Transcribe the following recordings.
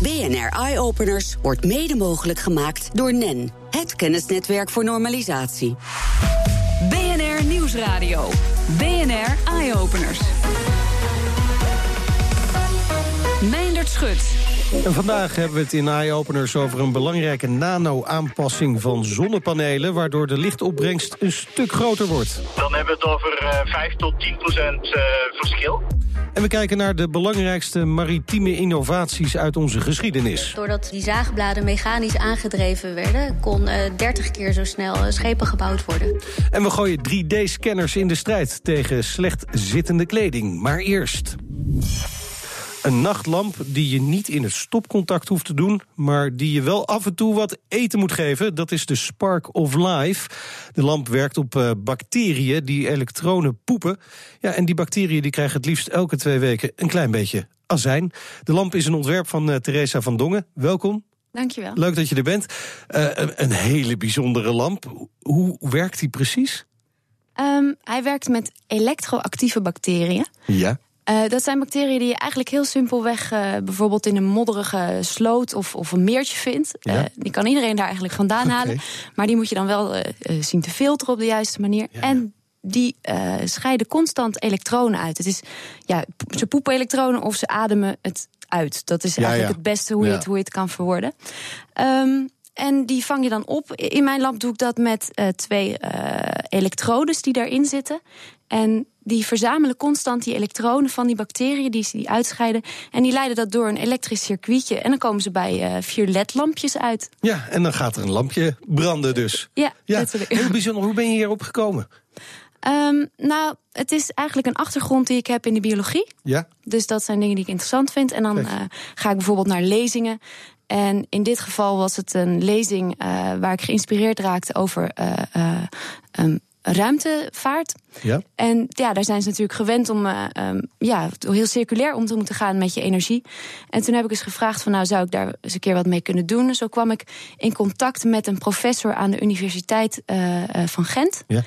BNR Eye Openers wordt mede mogelijk gemaakt door NEN, het kennisnetwerk voor normalisatie. BNR Nieuwsradio. BNR Eye Openers. Meindert Schut. En vandaag hebben we het in Eye Openers over een belangrijke nano-aanpassing van zonnepanelen, waardoor de lichtopbrengst een stuk groter wordt. Dan hebben we het over uh, 5 tot 10 procent uh, verschil. En we kijken naar de belangrijkste maritieme innovaties uit onze geschiedenis. Doordat die zaagbladen mechanisch aangedreven werden... kon uh, 30 keer zo snel uh, schepen gebouwd worden. En we gooien 3D-scanners in de strijd tegen slecht zittende kleding. Maar eerst... Een nachtlamp die je niet in het stopcontact hoeft te doen, maar die je wel af en toe wat eten moet geven. Dat is de Spark of Life. De lamp werkt op uh, bacteriën die elektronen poepen. Ja, en die bacteriën die krijgen het liefst elke twee weken een klein beetje azijn. De lamp is een ontwerp van uh, Theresa van Dongen. Welkom. Dankjewel. Leuk dat je er bent. Uh, een, een hele bijzondere lamp. Hoe werkt die precies? Um, hij werkt met elektroactieve bacteriën. Ja. Uh, dat zijn bacteriën die je eigenlijk heel simpelweg uh, bijvoorbeeld in een modderige sloot of, of een meertje vindt. Ja. Uh, die kan iedereen daar eigenlijk vandaan okay. halen. Maar die moet je dan wel zien te filteren op de juiste manier. Ja. En die scheiden constant elektronen uit. Het is, ja, ze poepen elektronen of ze ademen het uit. Dat is eigenlijk het beste hoe je, het, hoe je het kan verwoorden. Um, en die vang je dan op. In mijn lab doe ik dat met twee elektrodes die daarin zitten. En die verzamelen constant die elektronen van die bacteriën die ze die uitscheiden. En die leiden dat door een elektrisch circuitje. En dan komen ze bij uh, vier ledlampjes uit. Ja, en dan gaat er een lampje branden dus. Ja, ja. heel bijzonder. Hoe ben je hierop gekomen? Um, nou, het is eigenlijk een achtergrond die ik heb in de biologie. Ja. Dus dat zijn dingen die ik interessant vind. En dan uh, ga ik bijvoorbeeld naar lezingen. En in dit geval was het een lezing uh, waar ik geïnspireerd raakte over uh, um, ruimtevaart. Ja. En ja, daar zijn ze natuurlijk gewend om uh, um, ja, heel circulair om te moeten gaan met je energie. En toen heb ik eens gevraagd van nou zou ik daar eens een keer wat mee kunnen doen. Zo kwam ik in contact met een professor aan de Universiteit uh, van Gent. Ja.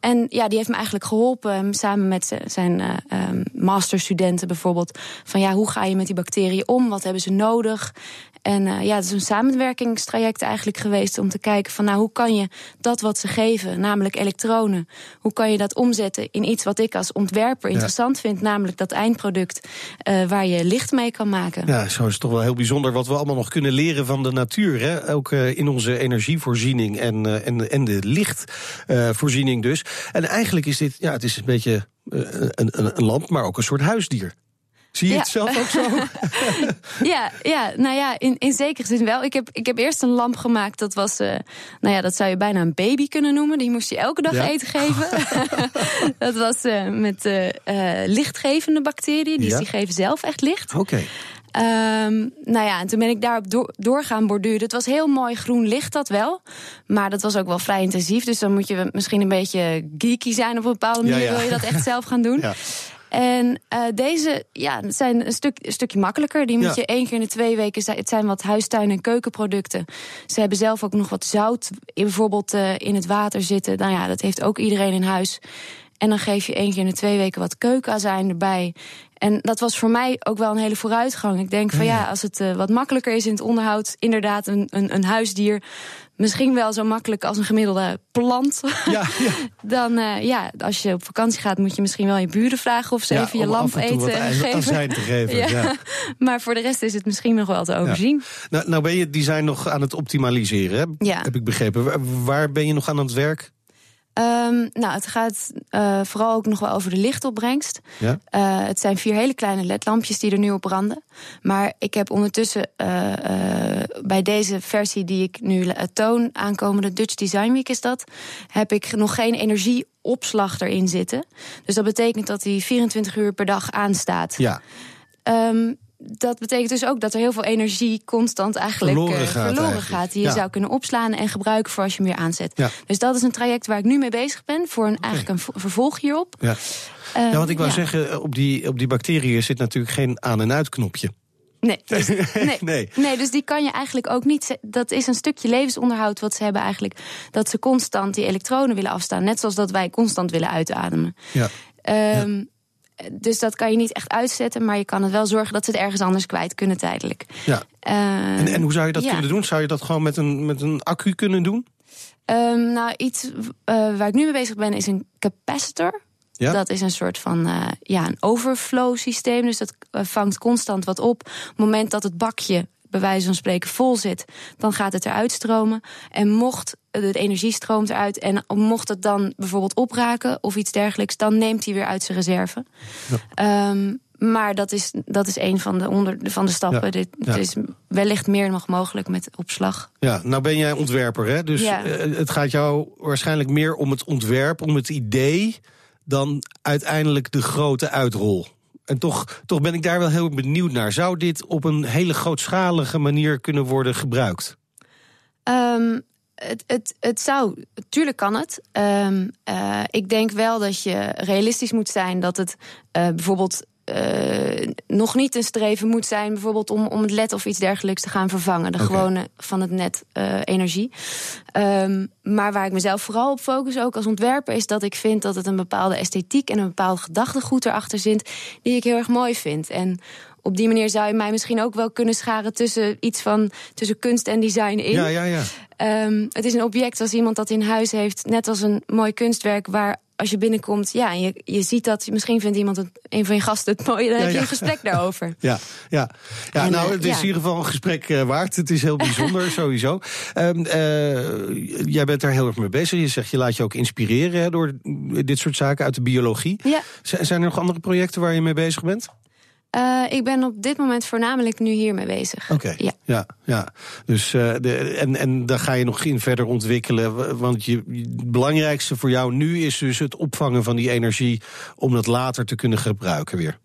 En ja, die heeft me eigenlijk geholpen, samen met zijn uh, um, masterstudenten bijvoorbeeld. Van ja, hoe ga je met die bacteriën om? Wat hebben ze nodig? En uh, ja, het is een samenwerkingstraject eigenlijk geweest om te kijken van nou, hoe kan je dat wat ze geven, namelijk elektronen, hoe kan je dat omzetten in iets wat ik als ontwerper interessant vind, namelijk dat eindproduct uh, waar je licht mee kan maken. Ja, zo is het toch wel heel bijzonder wat we allemaal nog kunnen leren van de natuur. Hè? Ook uh, in onze energievoorziening en, en, en de lichtvoorziening dus. En eigenlijk is dit, ja, het is een beetje een, een, een lamp, maar ook een soort huisdier. Zie je ja. het zelf ook zo? ja, ja, nou ja, in, in zekere zin wel. Ik heb, ik heb eerst een lamp gemaakt. Dat was, uh, nou ja, dat zou je bijna een baby kunnen noemen. Die moest je elke dag ja? eten geven. dat was uh, met uh, lichtgevende bacteriën. Die, ja? die geven zelf echt licht. Oké. Okay. Um, nou ja, en toen ben ik daarop door, door gaan borduren. Het was heel mooi groen licht, dat wel. Maar dat was ook wel vrij intensief. Dus dan moet je misschien een beetje geeky zijn op een bepaalde manier. Ja, ja. Wil je dat echt zelf gaan doen? Ja. En uh, deze ja, zijn een, stuk, een stukje makkelijker. Die moet ja. je één keer in de twee weken. Het zijn wat huistuin- en keukenproducten. Ze hebben zelf ook nog wat zout bijvoorbeeld uh, in het water zitten. Nou ja, dat heeft ook iedereen in huis. En dan geef je één keer in de twee weken wat keukenazijn erbij. En dat was voor mij ook wel een hele vooruitgang. Ik denk van ja, als het uh, wat makkelijker is in het onderhoud, inderdaad een, een, een huisdier. Misschien wel zo makkelijk als een gemiddelde plant. Ja, ja. Dan, uh, ja, als je op vakantie gaat, moet je misschien wel je buren vragen of ze ja, even je lamp eten wat geven. te geven. ja. Maar voor de rest is het misschien nog wel te overzien. Nou, nou ben je het design nog aan het optimaliseren, hè? Heb ik begrepen. Waar ben je nog aan het werk? Um, nou, het gaat uh, vooral ook nog wel over de lichtopbrengst. Ja? Uh, het zijn vier hele kleine ledlampjes die er nu op branden. Maar ik heb ondertussen uh, bij deze versie die ik nu toon, aankomende Dutch Design Week is dat, heb ik nog geen energieopslag erin zitten. Dus dat betekent dat die 24 uur per dag aanstaat. Ja. Um, dat betekent dus ook dat er heel veel energie constant eigenlijk verloren gaat, verloren eigenlijk. gaat die je zou kunnen opslaan en gebruiken voor als je hem weer aanzet. Ja. Dus dat is een traject waar ik nu mee bezig ben voor een, okay. eigenlijk een vervolg hierop. Ja, uh, ja want ik wou zeggen, op die, op die bacteriën zit natuurlijk geen aan- en uitknopje. Nee, dus, nee, nee. nee, dus die kan je eigenlijk ook niet. Dat is een stukje levensonderhoud wat ze hebben eigenlijk. Dat ze constant die elektronen willen afstaan. Net zoals dat wij constant willen uitademen. Ja. Um, ja. Dus dat kan je niet echt uitzetten, maar je kan het wel zorgen dat ze het ergens anders kwijt kunnen tijdelijk. Ja. en, en, hoe zou je dat kunnen doen? Zou je dat gewoon met een, met een accu kunnen doen? Um, nou, iets waar ik nu mee bezig ben is een capacitor. Ja? Dat is een soort van uh, ja, een overflow systeem. Dus dat vangt constant wat op. Op het moment dat het bakje bij wijze van spreken vol zit, dan gaat het eruit stromen. En mocht de energie stroomt eruit en mocht het dan bijvoorbeeld opraken of iets dergelijks, dan neemt hij weer uit zijn reserve. Ja. Um, maar dat is, dat is een van de, onder, van de stappen. Ja, Dit, is wellicht meer nog mogelijk met opslag. Ja, nou ben jij ontwerper, hè? Dus ja. Eh, het gaat jou waarschijnlijk meer om het ontwerp, om het idee, dan uiteindelijk de grote uitrol. En toch, toch ben ik daar wel heel benieuwd naar. Zou dit op een hele grootschalige manier kunnen worden gebruikt? Um, het, het, het zou, tuurlijk kan het. Um, uh, ik denk wel dat je realistisch moet zijn dat het uh, bijvoorbeeld uh, nog niet een streven moet zijn, bijvoorbeeld om, om het LED of iets dergelijks te gaan vervangen. De gewone van het net uh, energie. Um, maar waar ik mezelf vooral op focus, ook als ontwerper, is dat ik vind dat het een bepaalde esthetiek en een bepaald gedachtegoed erachter zit, die ik heel erg mooi vind. En op die manier zou je mij misschien ook wel kunnen scharen tussen iets van tussen kunst en design in. Ja, ja, ja. Um, het is een object als iemand dat in huis heeft, net als een mooi kunstwerk waar als je binnenkomt, ja, je, je ziet dat, misschien vindt iemand het, een van je gasten het mooi, dan heb je een gesprek daarover. Ja, ja. ja nou, het is in ieder geval een gesprek uh, waard. Het is heel bijzonder, sowieso. Um, uh, jij bent daar heel erg mee bezig. Je zegt, je laat je ook inspireren hè, door dit soort zaken uit de biologie. Ja. zijn er nog andere projecten waar je mee bezig bent? Uh, ik ben op dit moment voornamelijk nu hiermee bezig. Oké, ja. ja. Ja, Dus, uh, de, en, en daar ga je nog in verder ontwikkelen. Want je, het belangrijkste voor jou nu is dus het opvangen van die energie... om dat later te kunnen gebruiken weer.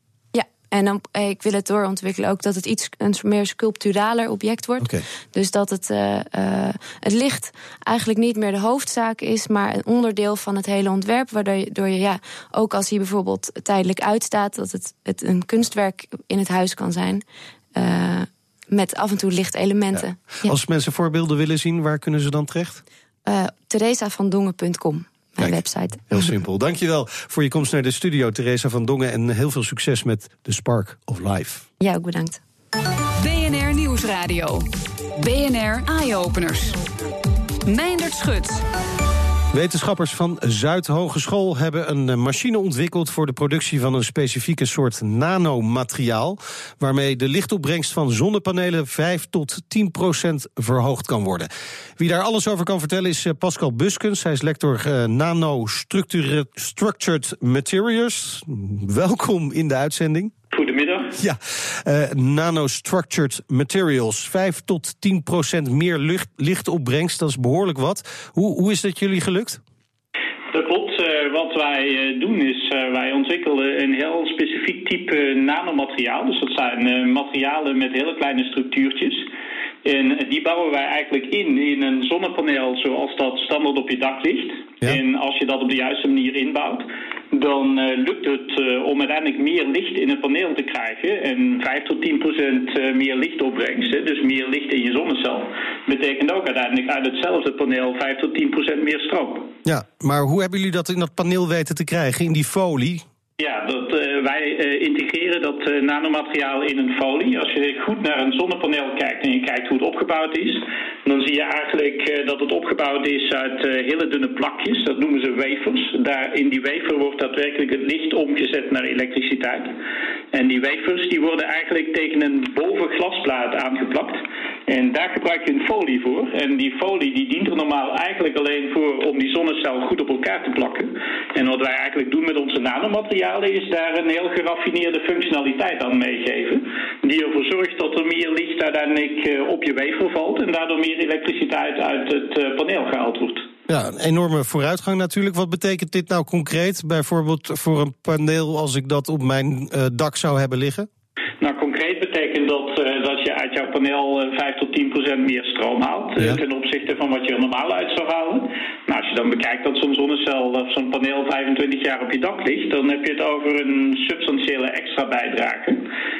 En dan, eh, ik wil het doorontwikkelen ook dat het iets een meer sculpturaler object wordt. Okay. Dus dat het, uh, uh, het licht eigenlijk niet meer de hoofdzaak is, maar een onderdeel van het hele ontwerp. Waardoor je, ja, ook als hij bijvoorbeeld tijdelijk uitstaat, dat het, het een kunstwerk in het huis kan zijn. Uh, met af en toe lichtelementen. Ja. Ja. Als mensen voorbeelden willen zien, waar kunnen ze dan terecht? Uh, TheresaVanDongen.com mijn Kijk, website. Heel simpel. Dankjewel voor je komst naar de studio, Theresa van Dongen. En heel veel succes met The Spark of Life. Ja, ook bedankt. BNR Nieuwsradio. BNR Eye Openers. Meindert Schut. Wetenschappers van Zuidhogeschool hebben een eh, machine ontwikkeld voor de productie van een specifieke soort nanomateriaal, waarmee de lichtopbrengst van zonnepanelen 5 tot 10 procent verhoogd kan worden. Wie daar alles over kan vertellen is eh, Pascal Buskens. Hij is lector uh, Nano Structured Materials. Welkom in de uitzending. Goedemiddag. Ja, uh, nanostructured materials. 5 tot 10 procent meer lucht, lichtopbrengst, dat is behoorlijk wat. Hoe, hoe is dat jullie gelukt? Dat klopt. Uh, wat wij uh, doen is, wij ontwikkelen een heel specifiek type nanomateriaal. Dus dat zijn materialen met hele kleine structuurtjes. En die bouwen wij eigenlijk in in een zonnepaneel zoals dat standaard op je dak ligt. Ja. En als je dat op de juiste manier inbouwt, dan uh, lukt het uh, om uiteindelijk meer licht in het paneel te krijgen. En 5 tot 10 procent uh, meer lichtopbrengst, dus meer licht in je zonnecel, betekent ook uiteindelijk uit hetzelfde paneel 5 tot 10 procent meer stroom. Ja, maar hoe hebben jullie dat in dat paneel weten te krijgen, in die folie? Ja, dat, uh, wij uh, integreren dat uh, nanomateriaal in een folie. Als je goed naar een zonnepaneel kijkt en je kijkt hoe het opgebouwd is, dan zie je eigenlijk dat het opgebouwd is uit hele dunne plakjes. Dat noemen ze wafers. Daar in die wafer wordt daadwerkelijk het licht omgezet naar elektriciteit. En die wafers die worden eigenlijk tegen een bovenglasplaat aangeplakt. En daar gebruik je een folie voor. En die folie die dient er normaal eigenlijk alleen voor om die zonnecel goed op elkaar te plakken. En wat wij eigenlijk doen met onze nanomaterialen is daar een heel geraffineerde functionaliteit aan meegeven. Die ervoor zorgt dat er meer licht uiteindelijk op je wafer valt en daardoor meer elektriciteit uit het paneel gehaald wordt. Ja, een enorme vooruitgang natuurlijk. Wat betekent dit nou concreet? Bijvoorbeeld voor een paneel als ik dat op mijn uh, dak zou hebben liggen? Concreet betekent dat uh, dat je uit jouw paneel uh, 5 tot 10 procent meer stroom haalt. Ja. ten opzichte van wat je er normaal uit zou halen. Nou, als je dan bekijkt dat zo'n zonnecel of zo'n paneel 25 jaar op je dak ligt, dan heb je het over een substantiële extra bijdrage.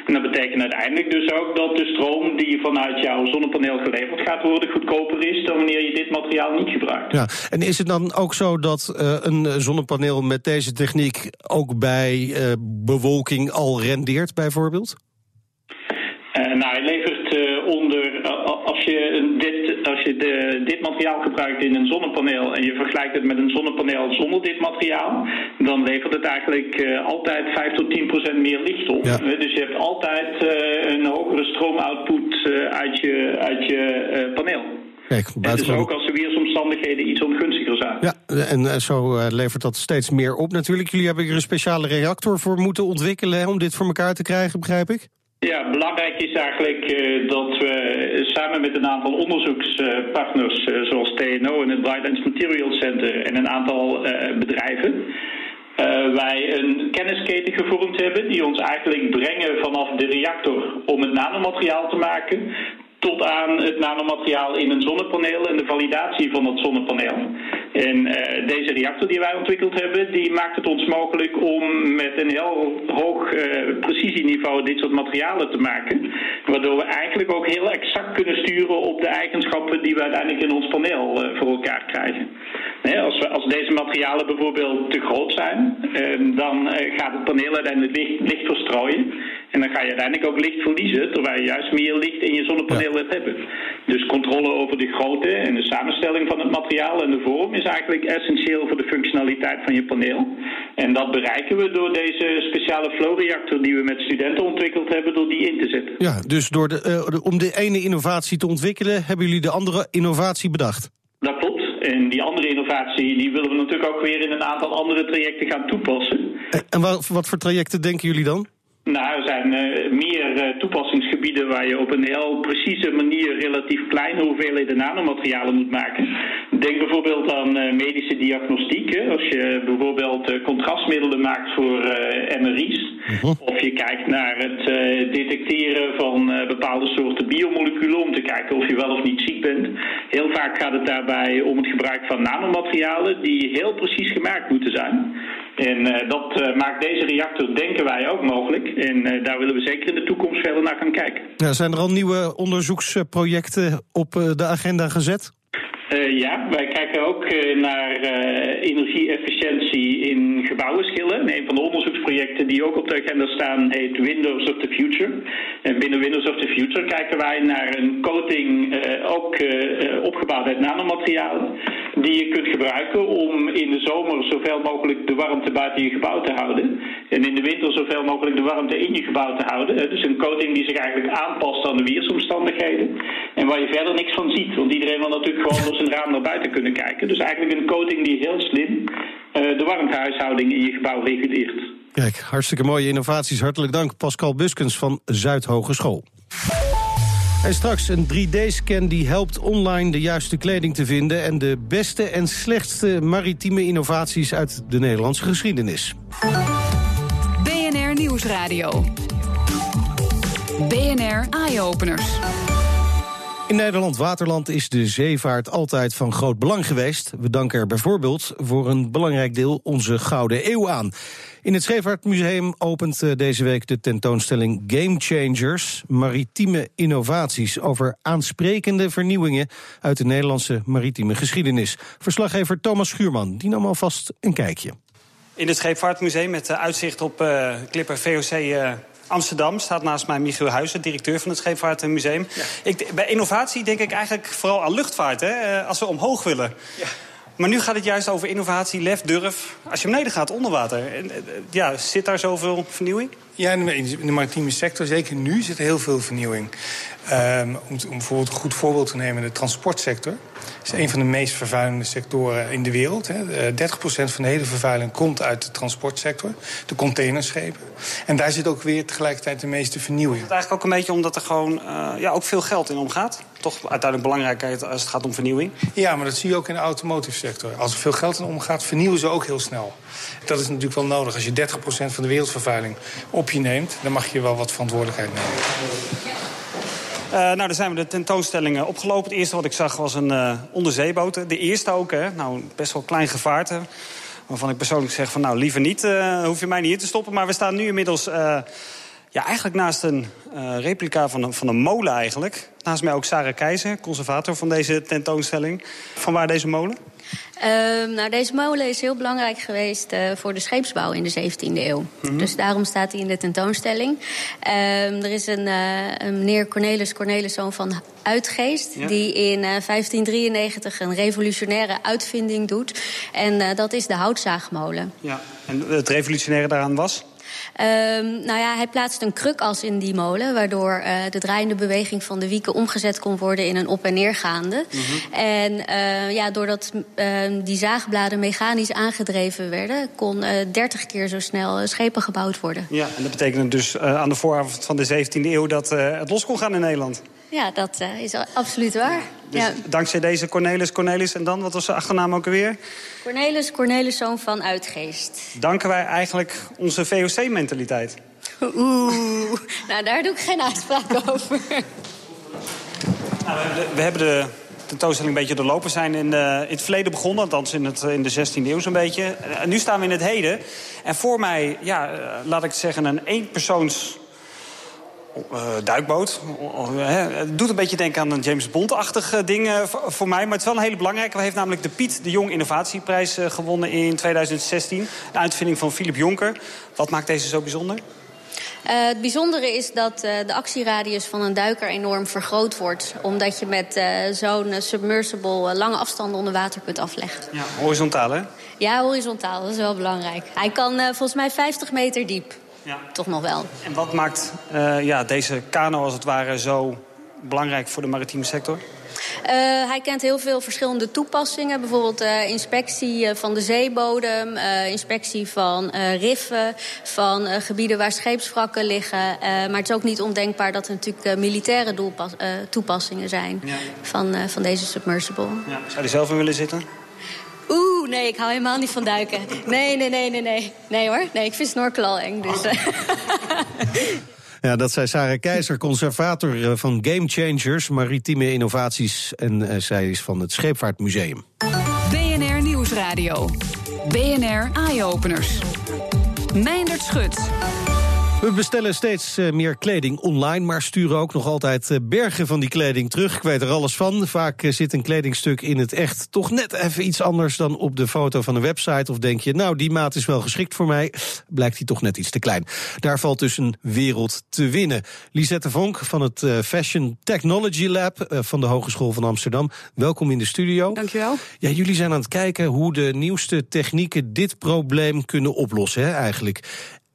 En dat betekent uiteindelijk dus ook dat de stroom die vanuit jouw zonnepaneel geleverd gaat worden goedkoper is dan wanneer je dit materiaal niet gebruikt. Ja, en is het dan ook zo dat uh, een zonnepaneel met deze techniek ook bij bewolking al rendeert bijvoorbeeld? De, dit materiaal gebruikt in een zonnepaneel en je vergelijkt het met een zonnepaneel zonder dit materiaal, dan levert het eigenlijk altijd 5 tot 10 procent meer licht op. dus je hebt altijd een hogere stroomoutput uit je, uit je paneel. Kijk, en dus ook als de weersomstandigheden iets ongunstiger zijn. Ja, en zo levert dat steeds meer op natuurlijk. Jullie hebben er een speciale reactor voor moeten ontwikkelen om dit voor elkaar te krijgen, begrijp ik? Ja, belangrijk is eigenlijk uh, dat we samen met een aantal onderzoekspartners, uh, zoals TNO en het Brightlands Materials Center en een aantal uh, bedrijven, wij een kennisketen gevormd hebben die ons eigenlijk brengen vanaf de reactor om het nanomateriaal te maken tot aan het nanomateriaal in een zonnepaneel en de validatie van dat zonnepaneel. En uh, deze reactor die wij ontwikkeld hebben, die maakt het ons mogelijk om met een heel hoog uh, precisieniveau dit soort materialen te maken. Waardoor we eigenlijk ook heel exact kunnen sturen op de eigenschappen die we uiteindelijk in ons paneel uh, voor elkaar krijgen. als, we, als deze materialen bijvoorbeeld te groot zijn, dan gaat het paneel uiteindelijk licht, licht verstrooien. En dan ga je uiteindelijk ook licht verliezen, terwijl je juist meer licht in je zonnepaneel ja. wilt hebben. Dus controle over de grootte en de samenstelling van het materiaal en de vorm is eigenlijk essentieel voor de functionaliteit van je paneel. En dat bereiken we door deze speciale flowreactor die we met studenten ontwikkeld hebben, door die in te zetten. Ja, dus door de, uh, om de ene innovatie te ontwikkelen, hebben jullie de andere innovatie bedacht? Dat klopt. En die andere innovatie die willen we natuurlijk ook weer in een aantal andere trajecten gaan toepassen. En wat, wat voor trajecten denken jullie dan? Nou, er zijn uh, meer uh, toepassingsgebieden waar je op een heel precieze manier relatief kleine hoeveelheden nanomaterialen moet maken. Denk bijvoorbeeld aan uh, medische diagnostiek. Hè. Als je bijvoorbeeld contrastmiddelen maakt voor MRI's. -huh. Mhm. Of je kijkt naar het detecteren van bepaalde soorten biomoleculen om te kijken of je wel of niet ziek bent. Heel vaak gaat het daarbij om het gebruik van nanomaterialen die heel precies gemaakt moeten zijn. En uh, dat uh, maakt deze reactor, denken wij, ook mogelijk. En uh, daar willen we zeker in de toekomst verder naar gaan kijken. Ja, zijn er al nieuwe onderzoeksprojecten op de agenda gezet? Uh, ja, wij kijken ook uh, naar uh, energie-efficiëntie in gebouwenschillen. Een van de onderzoeksprojecten die ook op de agenda staan heet Windows of the Future. En binnen Windows of the Future kijken wij naar een coating ook opgebouwd uit nanomaterialen. Die je kunt gebruiken om in de zomer zoveel mogelijk de warmte buiten je gebouw te houden. En in de winter zoveel mogelijk de warmte in je gebouw te houden. Dus een coating die zich eigenlijk aanpast aan de weersomstandigheden. En waar je verder niks van ziet. Want iedereen wil natuurlijk gewoon door zijn raam naar buiten kunnen kijken. Dus eigenlijk een coating die heel slim uh, de warmtehuishouding in je gebouw reguleert. Kijk, hartstikke mooie innovaties. Hartelijk dank Pascal Buskens van Zuidhogeschool. En straks een 3D-scan die helpt online de juiste kleding te vinden... en de beste en slechtste maritieme innovaties uit de Nederlandse geschiedenis. BNR Nieuwsradio. BNR Eye-Openers. In Nederland Waterland is de zeevaart altijd van groot belang geweest. We danken er bijvoorbeeld voor een belangrijk deel onze Gouden Eeuw aan. In het Scheepvaartmuseum opent eh, deze week de tentoonstelling Game Changers... maritieme innovaties over aansprekende vernieuwingen... uit de Nederlandse maritieme geschiedenis. Verslaggever Thomas Schuurman die nam alvast een kijkje. In het Scheepvaartmuseum met eh, uitzicht op uh, Clipper VOC... Uh Amsterdam staat naast mij Michiel Huizen, directeur van het Scheepvaartmuseum. Ja. Ik, bij innovatie denk ik eigenlijk vooral aan luchtvaart, hè, als we omhoog willen. Ja. Maar nu gaat het juist over innovatie, lef, durf. Als je beneden gaat onder water, ja, zit daar zoveel vernieuwing? Ja, in de maritieme sector, zeker nu, zit er heel veel vernieuwing. Um, om, om, bijvoorbeeld een goed voorbeeld te nemen, de transportsector. is een van de meest vervuilende sectoren in de wereld. Hè. 30% eh, van de hele vervuiling komt uit de transportsector. De containerschepen. En daar zit ook weer tegelijkertijd de meeste vernieuwing. Het eigenlijk ook een beetje omdat er gewoon uh, ja, ook veel geld in omgaat. Toch uiteindelijk belangrijk als het gaat om vernieuwing. Ja, maar dat zie je ook in de automotive sector. Als er veel geld in omgaat, vernieuwen ze ook heel snel. Dat is natuurlijk wel nodig. Als je 30% van de wereldvervuiling op je neemt... dan mag je wel wat verantwoordelijkheid nemen. Uh, nou, daar zijn we de tentoonstellingen opgelopen. Het eerste wat ik zag was een uh, onderzeeboot. De eerste ook, hè. Nou, best wel klein gevaarte. Waarvan ik persoonlijk zeg van, nou, liever niet. Uh, hoef je mij niet in te stoppen. Maar we staan nu inmiddels... Ja, eigenlijk naast een replica van een, van een molen eigenlijk. Naast mij ook Sarah Keizer, conservator van deze tentoonstelling. Van waar deze molen? Ehm, nou, deze molen is heel belangrijk geweest uh, voor de scheepsbouw in de 17e eeuw. Mm-hmm. Dus daarom staat hij in de tentoonstelling. Um, er is een, uh, een, meneer Cornelis Corneliszoon van Uitgeest... Ja. die in uh, 1593 een revolutionaire uitvinding doet. En dat is de houtzaagmolen. Ja, en het revolutionaire daaraan was? Um, nou ja, hij plaatst een krukas in die molen, waardoor uh, de draaiende beweging van de wieken omgezet kon worden in een op- en neergaande. Mm-hmm. En uh, ja, doordat uh, die zaagbladen mechanisch aangedreven werden, kon 30 keer zo snel schepen gebouwd worden. Ja, en dat betekent dus aan de vooravond van de 17e eeuw dat het los kon gaan in Nederland. Ja, dat uh, is absoluut waar. Dus ja. dankzij deze Cornelis Cornelis en dan, wat was zijn achternaam ook alweer? Cornelis Corneliszoon van Uitgeest. Danken wij eigenlijk onze VOC-mentaliteit? Oeh, nou daar doe ik geen uitspraak over. Nou, we, hebben de tentoonstelling een beetje doorlopen zijn in, uh, in het verleden begonnen. Althans in, het, in de 16e eeuw zo'n beetje. En nu staan we in het heden. En voor mij, ja, laat ik zeggen, een eenpersoons duikboot. Uh, het doet een beetje denken aan een James Bond-achtig ding voor mij. Maar het is wel een hele belangrijke. We heeft namelijk de Piet de Jong Innovatieprijs gewonnen in 2016. De uitvinding van Philip Jonker. Wat maakt deze zo bijzonder? Uh, het bijzondere is dat uh, de actieradius van een duiker enorm vergroot wordt. Omdat je met uh, zo'n submersible lange afstanden onder water kunt afleggen. Ja, horizontaal hè? Ja, horizontaal. Dat is wel belangrijk. Hij kan volgens mij 50 meter diep. Ja. Toch nog wel. En wat maakt ja, deze kano als het ware zo belangrijk voor de maritieme sector? Uh, hij kent heel veel verschillende toepassingen. Bijvoorbeeld uh, inspectie van de zeebodem, inspectie van riffen, van gebieden waar scheepswrakken liggen. maar het is ook niet ondenkbaar dat er natuurlijk militaire toepassingen zijn ja. van, van deze submersible. Ja. Zou je zelf in willen zitten? Oeh, nee, ik hou helemaal niet van duiken. Nee, nee, nee, nee, nee. Nee hoor, nee, ik vind snorkelen al eng. Dus, Ja, dat zei Sarah Keizer, conservator van Game Changers, maritieme innovaties. En uh, zij is van het Scheepvaartmuseum. BNR Nieuwsradio. BNR Eye-Openers. Meindert Schut. We bestellen steeds meer kleding online, maar sturen ook nog altijd bergen van die kleding terug. Ik weet er alles van. Vaak zit een kledingstuk in het echt toch net even iets anders dan op de foto van een website. Of denk je, nou, die maat is wel geschikt voor mij. Blijkt die toch net iets te klein. Daar valt dus een wereld te winnen. Lisette Vonk van het Fashion Technology Lab van de Hogeschool van Amsterdam. Welkom in de studio. Dankjewel. Ja, jullie zijn aan het kijken hoe de nieuwste technieken dit probleem kunnen oplossen, hè, eigenlijk.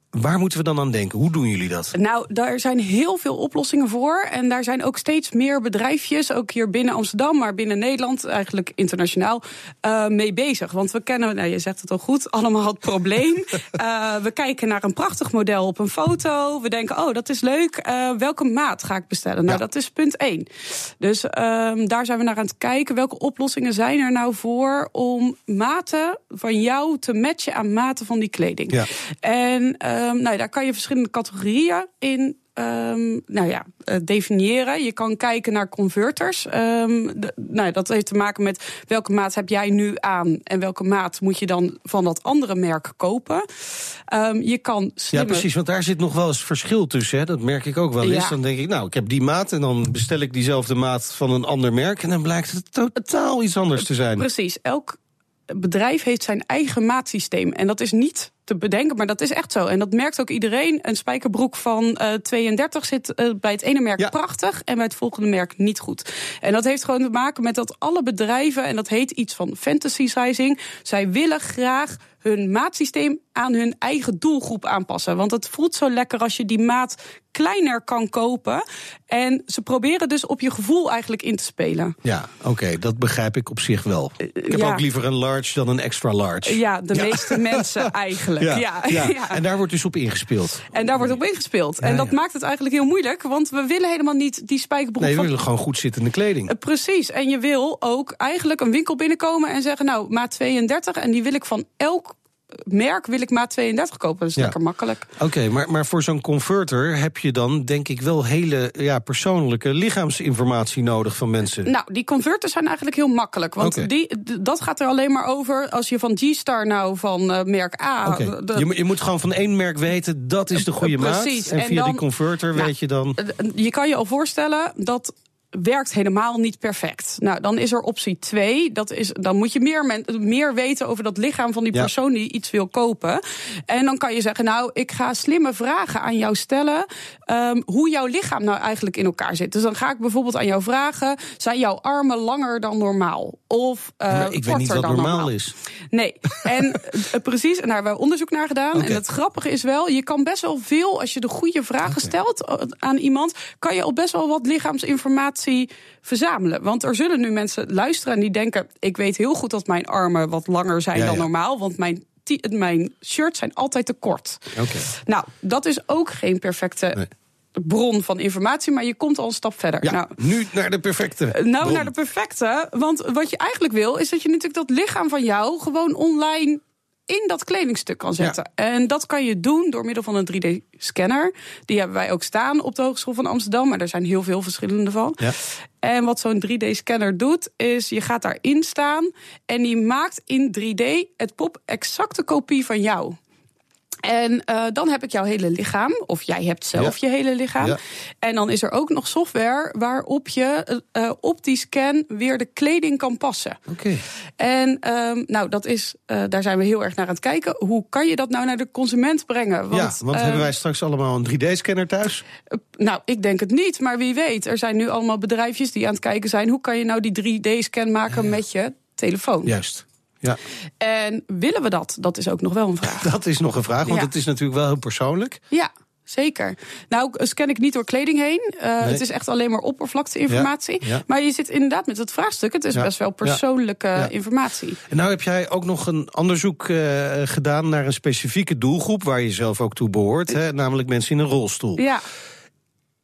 Waar moeten we dan aan denken? Hoe doen jullie dat? Nou, daar zijn heel veel oplossingen voor. En daar zijn ook steeds meer bedrijfjes, ook hier binnen Amsterdam, maar binnen Nederland, eigenlijk internationaal, uh, mee bezig. Want we kennen, nou, je zegt het al goed, allemaal het probleem. uh, we kijken naar een prachtig model op een foto. We denken, oh, dat is leuk. Uh, welke maat ga ik bestellen? Nou, ja. dat is punt 1. Dus um, daar zijn we naar aan het kijken. Welke oplossingen zijn er nou voor om maten van jou te matchen aan maten van die kleding? Ja. En Um, nou, daar kan je verschillende categorieën in um, nou ja, uh, definiëren. Je kan kijken naar converters. Um, de, nou, dat heeft te maken met welke maat heb jij nu aan en welke maat moet je dan van dat andere merk kopen. Um, je kan slimme... Ja, precies, want daar zit nog wel eens verschil tussen. Hè? Dat merk ik ook wel eens. Ja. Dan denk ik, nou, ik heb die maat en dan bestel ik diezelfde maat van een ander merk en dan blijkt het totaal iets anders te zijn. Precies, elk bedrijf heeft zijn eigen maatsysteem en dat is niet te bedenken, maar dat is echt zo. En dat merkt ook iedereen. Een spijkerbroek van uh, 32 zit uh, bij het ene merk ja. prachtig en bij het volgende merk niet goed. En dat heeft gewoon te maken met dat alle bedrijven, en dat heet iets van fantasy sizing, zij willen graag hun maatsysteem aan hun eigen doelgroep aanpassen. Want het voelt zo lekker als je die maat kleiner kan kopen. En ze proberen dus op je gevoel eigenlijk in te spelen. Ja, oké, okay, dat begrijp ik op zich wel. Ik heb ja. ook liever een large dan een extra large. Ja, de ja. meeste mensen eigenlijk. Ja, ja, ja, En daar wordt dus op ingespeeld. En daar wordt op ingespeeld. En dat maakt het eigenlijk heel moeilijk, want we willen helemaal niet die spijkerbroek. Nee, we van... willen gewoon goed zittende kleding. Uh, precies. En je wil ook eigenlijk een winkel binnenkomen en zeggen: Nou, maat 32 en die wil ik van elk merk wil ik maat 32 kopen. Dat is ja. lekker makkelijk. Oké, okay, maar, maar voor zo'n converter heb je dan denk ik wel hele ja, persoonlijke lichaamsinformatie nodig van mensen. Nou, die converters zijn eigenlijk heel makkelijk. Want okay. die, dat gaat er alleen maar over als je van G-Star nou van uh, merk A. Okay. De, je, je, moet gewoon van één merk weten dat is de goede Precies. maat. En, en via dan, die converter nou, weet je dan. Je kan je al voorstellen dat werkt helemaal niet perfect. Nou, dan is er optie 2. Dat is, dan moet je meer, meer weten over dat lichaam van die persoon die iets wil kopen. En dan kan je zeggen, nou, ik ga slimme vragen aan jou stellen. Um, hoe jouw lichaam nou eigenlijk in elkaar zit. Dus dan ga ik bijvoorbeeld aan jou vragen: zijn jouw armen langer dan normaal? Of uh, ik weet niet wat normaal, normaal, is. Nee, en uh, precies, en daar hebben we onderzoek naar gedaan. Okay. En het grappige is wel, je kan best wel veel, als je de goede vragen okay. stelt uh, aan iemand, kan je al best wel wat lichaamsinformatie verzamelen. Want er zullen nu mensen luisteren en die denken: ik weet heel goed dat mijn armen wat langer zijn ja, dan ja. normaal, want mijn mijn shirts zijn altijd te kort. Okay. Nou, dat is ook geen perfecte nee. bron van informatie, maar je komt al een stap verder. Ja, nou, nu naar de perfecte. Nou, bron. naar de perfecte. Want wat je eigenlijk wil, is dat je natuurlijk dat lichaam van jou gewoon online in dat kledingstuk kan zetten. Ja. En dat kan je doen door middel van een 3D-scanner. Die hebben wij ook staan op de Hogeschool van Amsterdam, maar er zijn heel veel verschillende van. Ja. En wat zo'n 3D-scanner doet, is je gaat daarin staan en die maakt in 3D het pop exacte kopie van jou. En uh, dan heb ik jouw hele lichaam, of jij hebt zelf ja. je hele lichaam. Ja. En dan is er ook nog software waarop je uh, op die scan weer de kleding kan passen. Okay. En um, nou, dat is, uh, daar zijn we heel erg naar aan het kijken. Hoe kan je dat nou naar de consument brengen? Want, ja, want hebben wij straks allemaal een 3D-scanner thuis? nou, ik denk het niet, maar wie weet. Er zijn nu allemaal bedrijfjes die aan het kijken zijn. Hoe kan je nou die 3D-scan maken met je telefoon? Juist. Ja. En willen we dat? Dat is ook nog wel een vraag. Dat is nog een vraag, want Ja. het is natuurlijk wel heel persoonlijk. Ja, zeker. Nou, scan ik niet door kleding heen. Uh, Nee. Het is echt alleen maar oppervlakteinformatie. Ja, ja. Maar je zit inderdaad met het vraagstuk. Het is Ja, best wel persoonlijke informatie. En nou heb jij ook nog een onderzoek uh, gedaan naar een specifieke doelgroep waar je zelf ook toe behoort, hè, namelijk mensen in een rolstoel. Ja.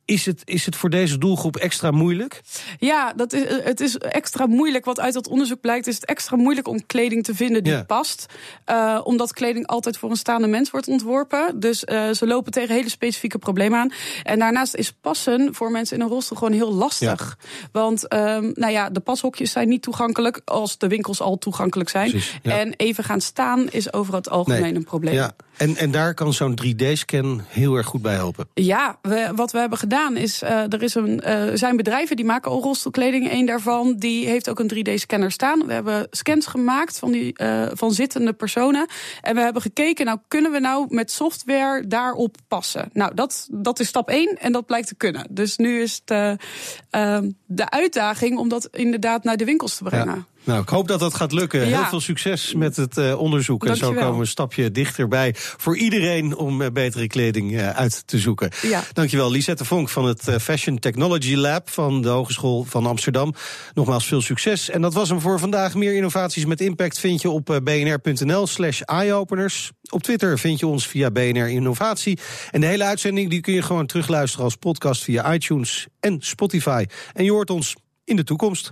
Is het, is het voor deze doelgroep extra moeilijk? Ja, dat is, het is extra moeilijk. Wat uit dat onderzoek blijkt, is het extra moeilijk om kleding te vinden die Ja. past. Uh, omdat kleding altijd voor een staande mens wordt ontworpen. Dus uh, ze lopen tegen hele specifieke problemen aan. En daarnaast is passen voor mensen in een rolstoel gewoon heel lastig. Want um, nou ja, de pashokjes zijn niet toegankelijk als de winkels al toegankelijk zijn. Precies, ja. En even gaan staan is over het algemeen een probleem. Ja. En, en daar kan zo'n 3D-scan heel erg goed bij helpen. Ja, we, wat we hebben gedaan is, uh, er is een, uh, zijn bedrijven die maken al rolstoelkleding. Eén daarvan die heeft ook een 3D-scanner staan. We hebben scans gemaakt van, die, uh, van zittende personen. En we hebben gekeken, nou kunnen we nou met software daarop passen? Nou, dat, dat is stap één en dat blijkt te kunnen. Dus nu is het de uitdaging om dat inderdaad naar de winkels te brengen. Ja. Nou, ik hoop dat dat gaat lukken. Ja. Heel veel succes met het uh, onderzoek. Dankjewel. En zo komen we een stapje dichterbij voor iedereen om uh, betere kleding uh, uit te zoeken. Ja. Dankjewel, Lisette Vonk van het Fashion Technology Lab van de Hogeschool van Amsterdam. Nogmaals veel succes. En dat was hem voor vandaag. Meer innovaties met impact vind je op bnr.nl slash eyeopeners. Op Twitter vind je ons via BNR Innovatie. En de hele uitzending die kun je gewoon terugluisteren als podcast via iTunes en Spotify. En je hoort ons in de toekomst.